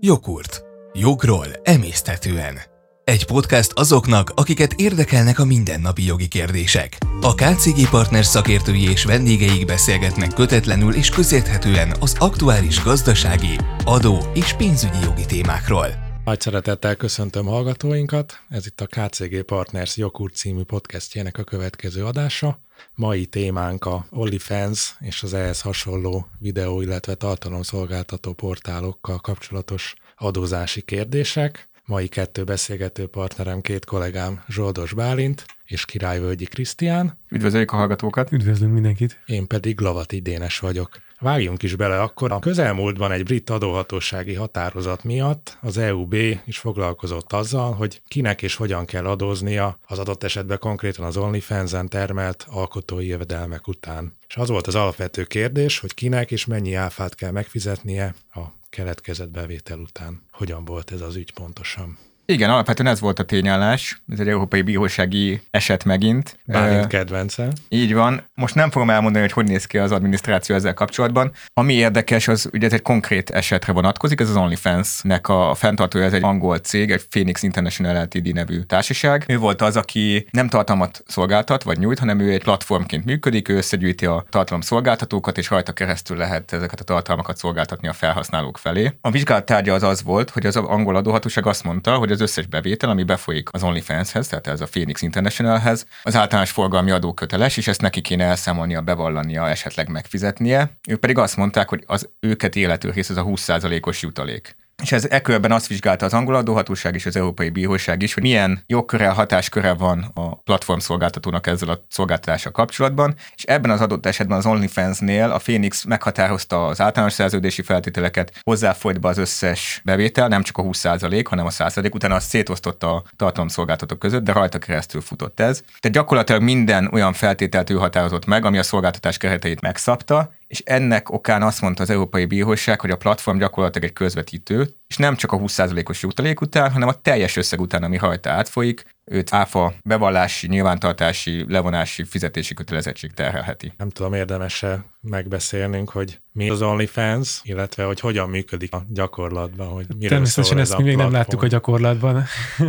Jogurt. Jogról emésztetően. Egy podcast azoknak, akiket érdekelnek a mindennapi jogi kérdések. A KCG Partners szakértői és vendégeik beszélgetnek kötetlenül és közérthetően az aktuális gazdasági, adó és pénzügyi jogi témákról. Nagy szeretettel köszöntöm hallgatóinkat, ez itt a KCG Partners Jogurt című podcastjének a következő adása. Mai témánk a OnlyFans és az ehhez hasonló videó, illetve tartalomszolgáltató portálokkal kapcsolatos adózási kérdések. Mai kettő beszélgető partnerem, két kollégám, Zsoldos Bálint és Királyvölgyi Krisztián. Üdvözöljük a hallgatókat! Üdvözlünk mindenkit! Én pedig Lavati Dénes vagyok. Vágjunk is bele akkor. A közelmúltban egy brit adóhatósági határozat miatt az EUB is foglalkozott azzal, hogy kinek és hogyan kell adóznia az adott esetben konkrétan az OnlyFans-en termelt alkotói jövedelmek után. És az volt az alapvető kérdés, hogy kinek és mennyi áfát kell megfizetnie a keletkezett bevétel után. Hogyan volt ez az ügy pontosan? Igen, alapvetően ez volt a tényállás, ez egy európai bírósági eset megint. Bálint kedvence. Így van. Most nem fogom elmondani, hogy hogy néz ki az adminisztráció ezzel kapcsolatban. Ami érdekes, az ugye ez egy konkrét esetre vonatkozik, ez az OnlyFans-nek a fenntartója, ez egy angol cég, egy Phoenix International Ltd. nevű társaság. Ő volt az, aki nem tartalmat szolgáltat vagy nyújt, hanem ő egy platformként működik, ő összegyűjti a tartalomszolgáltatókat, és rajta keresztül lehet ezeket a tartalmakat szolgáltatni a felhasználók felé. A vizsgálat tárgya az az volt, hogy az angol adóhatóság azt mondta, hogy az összes bevétel, ami befolyik az OnlyFans-hez, tehát ez a Phoenix International-hez, az általános forgalmi adó köteles, és ezt neki kéne elszámolnia, bevallania, esetleg megfizetnie. Ők pedig azt mondták, hogy az őket élető rész az a 20%-os jutalék. És ez ekörben azt vizsgálta az angol adóhatóság és az Európai Bíróság is, hogy milyen jogköre, hatásköre van a platform szolgáltatónak ezzel a szolgáltatással kapcsolatban, és ebben az adott esetben az OnlyFans-nél a Phoenix meghatározta az általános szerződési feltételeket, hozzáfolyt be az összes bevétel, nem csak a 20%, hanem a 100%, utána azt szétosztotta a tartalomszolgáltatók között, de rajta keresztül futott ez. Tehát gyakorlatilag minden olyan feltételt ő határozott meg, ami a szolgáltatás kereteit megszabta, és ennek okán azt mondta az Európai Bíróság, hogy a platform gyakorlatilag egy közvetítő, és nem csak a 20%-os jutalék után, hanem a teljes összeg után, ami rajta átfolyik, őt áfa bevallási, nyilvántartási, levonási, fizetési kötelezettség terhelheti. Nem tudom, érdemes-e megbeszélnünk, hogy mi az OnlyFans, illetve hogy hogyan működik a gyakorlatban, hogy mire Természetesen ezt mi még nem láttuk a gyakorlatban,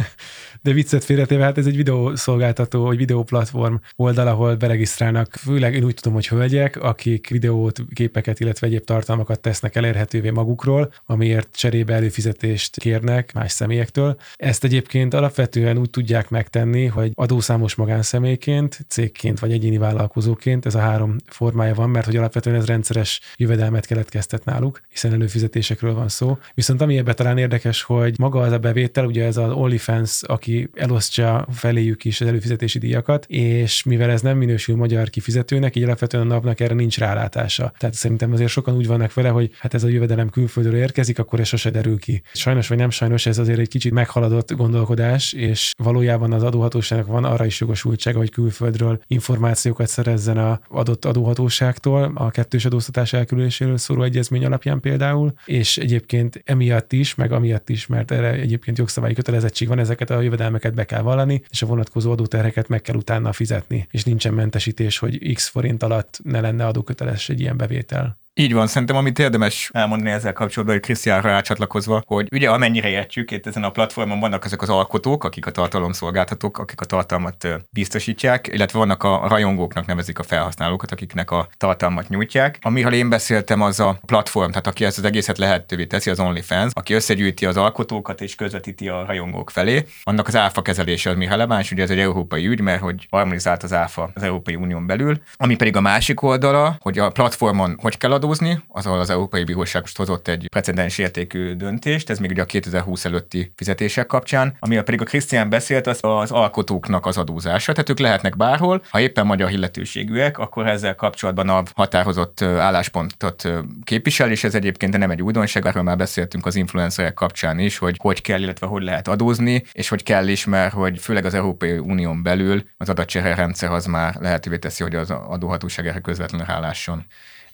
de viccet félretéve, hát ez egy videószolgáltató, vagy videóplatform oldal, ahol beregisztrálnak, főleg én úgy tudom, hogy hölgyek, akik videót, képeket, illetve egyéb tartalmakat tesznek elérhetővé magukról, amiért cserébe előfizetést kérnek más személyektől. Ezt egyébként alapvetően úgy tudják megtenni, hogy adószámos magánszemélyként, cégként vagy egyéni vállalkozóként, ez a három formája van, mert hogy alapvetően ez rendszeres jövedelmet keletkeztet náluk, hiszen előfizetésekről van szó. Viszont ami ebben talán érdekes, hogy maga az a bevétel, ugye ez az OnlyFans, aki elosztja feléjük is az előfizetési díjakat, és mivel ez nem minősül magyar kifizetőnek, így alapvetően a napnak erre nincs rálátása. Tehát szerintem azért sokan úgy vannak vele, hogy hát ez a jövedelem külföldről érkezik, akkor ez sose derül ki. Sajnos vagy nem sajnos, ez azért egy kicsit meghaladott gondolkodás, és valójában az adóhatóságnak van arra is jogosultsága, hogy külföldről információkat szerezzen a adott adóhatóságtól, a kettős adóztatás elkülönéséről szóló egyezmény alapján például, és egyébként emiatt is, meg amiatt is, mert erre egyébként jogszabályi kötelezettség van, ezeket a jövedelmeket be kell vallani, és a vonatkozó adóterheket meg kell utána fizetni, és nincsen mentesítés, hogy x forint alatt ne lenne adóköteles egy ilyen bevétel. Így van, szerintem amit érdemes elmondani ezzel kapcsolatban, hogy Krisztiánra rácsatlakozva, hogy ugye amennyire értjük, itt ezen a platformon vannak ezek az alkotók, akik a tartalomszolgáltatók, akik a tartalmat biztosítják, illetve vannak a rajongóknak nevezik a felhasználókat, akiknek a tartalmat nyújtják. Amiről én beszéltem, az a platform, tehát aki ezt az egészet lehetővé teszi, az OnlyFans, aki összegyűjti az alkotókat és közvetíti a rajongók felé. Annak az áfa kezelése az mi releváns, ugye ez egy európai ügy, mert hogy harmonizált az áfa az Európai Unión belül. Ami pedig a másik oldala, hogy a platformon hogy kell adó adózni, ahol az Európai Bíróság most hozott egy precedens értékű döntést, ez még ugye a 2020 előtti fizetések kapcsán, ami pedig a Krisztián beszélt, az az alkotóknak az adózása, tehát ők lehetnek bárhol, ha éppen magyar illetőségűek, akkor ezzel kapcsolatban a határozott álláspontot képvisel, és ez egyébként nem egy újdonság, arról már beszéltünk az influencerek kapcsán is, hogy hogy kell, illetve hogy lehet adózni, és hogy kell is, mert hogy főleg az Európai Unión belül az adatcsere rendszer az már lehetővé teszi, hogy az adóhatóság erre közvetlenül rálásson.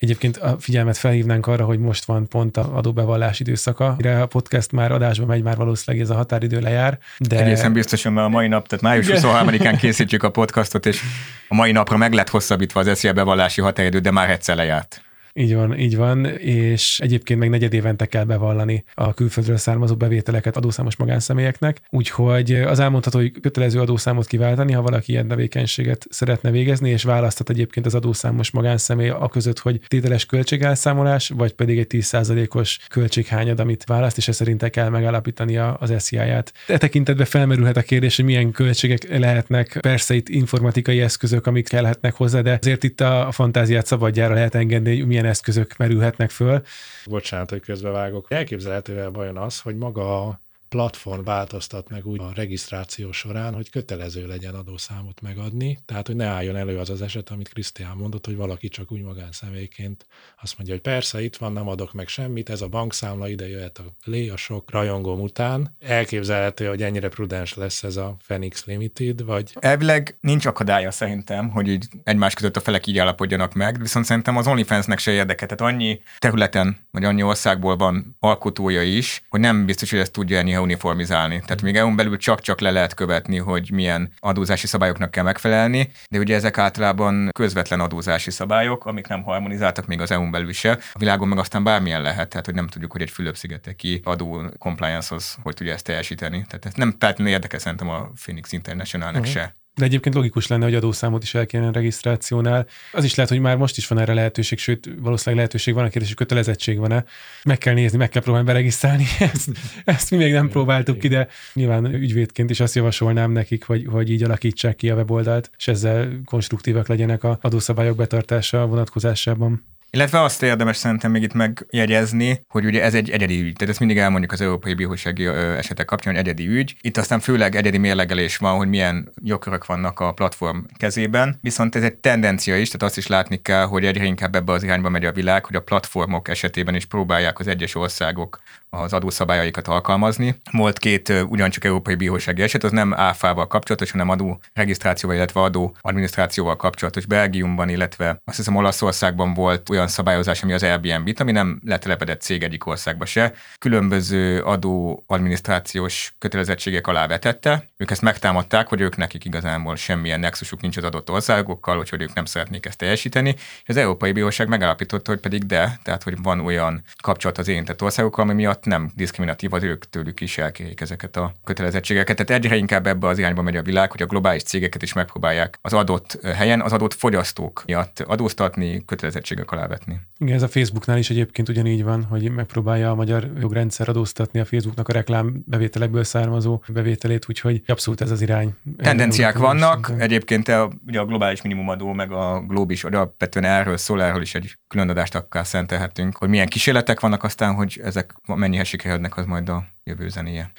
Egyébként a figyelmet felhívnánk arra, hogy most van pont a adóbevallás időszaka. Mire a podcast már adásba megy, már valószínűleg ez a határidő lejár. De... Egészen biztosan, mert a mai nap, tehát május 23-án készítjük a podcastot, és a mai napra meg lett hosszabbítva az SZIA bevallási határidő, de már egyszer lejárt. Így van, így van, és egyébként meg negyed évente kell bevallani a külföldről származó bevételeket adószámos magánszemélyeknek, úgyhogy az elmondható, hogy kötelező adószámot kiváltani, ha valaki ilyen tevékenységet szeretne végezni, és választhat egyébként az adószámos magánszemély a között, hogy tételes költségelszámolás, vagy pedig egy 10%-os költséghányad, amit választ, és ez szerint kell megállapítani az SZIA-ját. E tekintetben felmerülhet a kérdés, hogy milyen költségek lehetnek, persze itt informatikai eszközök, amik kellhetnek hozzá, de azért itt a fantáziát szabadjára lehet engedni, hogy milyen eszközök merülhetnek föl. Bocsánat, hogy közbevágok. Elképzelhetően vajon az, hogy maga platform változtat meg úgy a regisztráció során, hogy kötelező legyen adószámot megadni, tehát hogy ne álljon elő az az eset, amit Krisztián mondott, hogy valaki csak úgy magánszemélyként azt mondja, hogy persze itt van, nem adok meg semmit, ez a bankszámla ide jöhet a lé a sok rajongóm után. Elképzelhető, hogy ennyire prudens lesz ez a Phoenix Limited, vagy... Elvileg nincs akadálya szerintem, hogy így egymás között a felek így állapodjanak meg, viszont szerintem az OnlyFans-nek se érdeke. Tehát annyi területen, vagy annyi országból van alkotója is, hogy nem biztos, hogy ezt tudja ennyi uniformizálni. Tehát még EU-n belül csak-csak le lehet követni, hogy milyen adózási szabályoknak kell megfelelni, de ugye ezek általában közvetlen adózási szabályok, amik nem harmonizáltak még az EU-n belül se. A világon meg aztán bármilyen lehet, tehát hogy nem tudjuk, hogy egy Fülöp-szigeteki adó compliance-hoz hogy tudja ezt teljesíteni. Tehát ez nem feltétlenül érdekes szerintem a Phoenix Internationalnek uh-huh. se. De egyébként logikus lenne, hogy adószámot is el kéne regisztrációnál. Az is lehet, hogy már most is van erre lehetőség, sőt, valószínűleg lehetőség van, a kérdés, hogy kötelezettség van-e. Meg kell nézni, meg kell próbálni beregisztrálni. Ezt, ezt mi még nem próbáltuk ki, de nyilván ügyvédként is azt javasolnám nekik, hogy, hogy így alakítsák ki a weboldalt, és ezzel konstruktívak legyenek a adószabályok betartása vonatkozásában. Illetve azt érdemes szerintem még itt megjegyezni, hogy ugye ez egy egyedi ügy. Tehát ezt mindig elmondjuk az Európai Bírósági esetek kapcsán, hogy egyedi ügy. Itt aztán főleg egyedi mérlegelés van, hogy milyen jogkörök vannak a platform kezében. Viszont ez egy tendencia is, tehát azt is látni kell, hogy egyre inkább ebbe az irányba megy a világ, hogy a platformok esetében is próbálják az egyes országok az adószabályaikat alkalmazni. Volt két ugyancsak Európai Bírósági eset, az nem áfával kapcsolatos, hanem adó regisztrációval, illetve adó adminisztrációval kapcsolatos Belgiumban, illetve azt hiszem Olaszországban volt olyan szabályozás, ami az Airbnb-t, ami nem letelepedett cég egyik országba se, különböző adó adminisztrációs kötelezettségek alá vetette. Ők ezt megtámadták, hogy ők nekik igazából semmilyen nexusuk nincs az adott országokkal, hogy ők nem szeretnék ezt teljesíteni. És az Európai Bíróság megállapította, hogy pedig de, tehát hogy van olyan kapcsolat az érintett országokkal, ami miatt nem diszkriminatív az ők tőlük is elkérik ezeket a kötelezettségeket. Tehát egyre inkább ebbe az irányba megy a világ, hogy a globális cégeket is megpróbálják az adott helyen az adott fogyasztók miatt adóztatni, kötelezettségek alá vetni. Igen, ez a Facebooknál is egyébként ugyanígy van, hogy megpróbálja a magyar jogrendszer adóztatni a Facebooknak a reklám bevételekből származó bevételét, úgyhogy abszolút ez az irány. Tendenciák vannak, egyébként a, ugye a globális minimumadó, meg a globis alapvetően erről szól, erről is egy külön adást akár szentelhetünk, hogy milyen kísérletek vannak aztán, hogy ezek mennyihez sikerednek, az majd a jövő zenéje.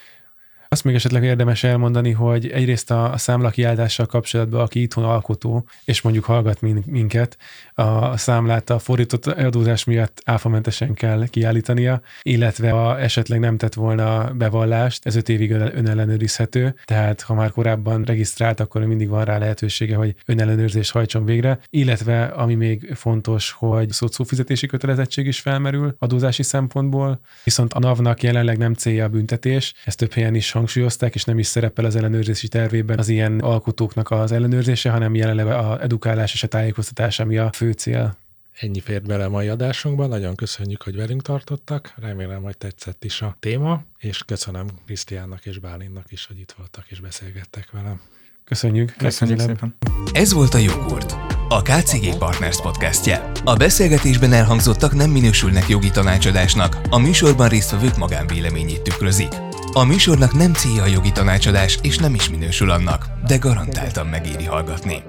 Azt még esetleg érdemes elmondani, hogy egyrészt a, a számlakiáltással kapcsolatban, aki itthon alkotó, és mondjuk hallgat minket, a számlát a fordított adózás miatt áfamentesen kell kiállítania, illetve ha esetleg nem tett volna bevallást, ez öt évig önellenőrizhető, tehát ha már korábban regisztrált, akkor mindig van rá lehetősége, hogy önellenőrzést hajtson végre, illetve ami még fontos, hogy fizetési kötelezettség is felmerül adózási szempontból, viszont a NAV-nak jelenleg nem célja a büntetés, ezt több helyen is hangsúlyozták, és nem is szerepel az ellenőrzési tervében az ilyen alkotóknak az ellenőrzése, hanem jelenleg a edukálás és a tájékoztatás, ami a fő cél. Ennyi fért bele a mai adásunkban, nagyon köszönjük, hogy velünk tartottak, remélem, hogy tetszett is a téma, és köszönöm Krisztiánnak és Bálinnak is, hogy itt voltak és beszélgettek velem. Köszönjük. Köszönjük szépen. Ez volt a Jogurt, a KCG Partners podcastje. A beszélgetésben elhangzottak nem minősülnek jogi tanácsadásnak, a műsorban résztvevők magánvéleményét tükrözik. A műsornak nem célja a jogi tanácsadás, és nem is minősül annak, de garantáltan megéri hallgatni.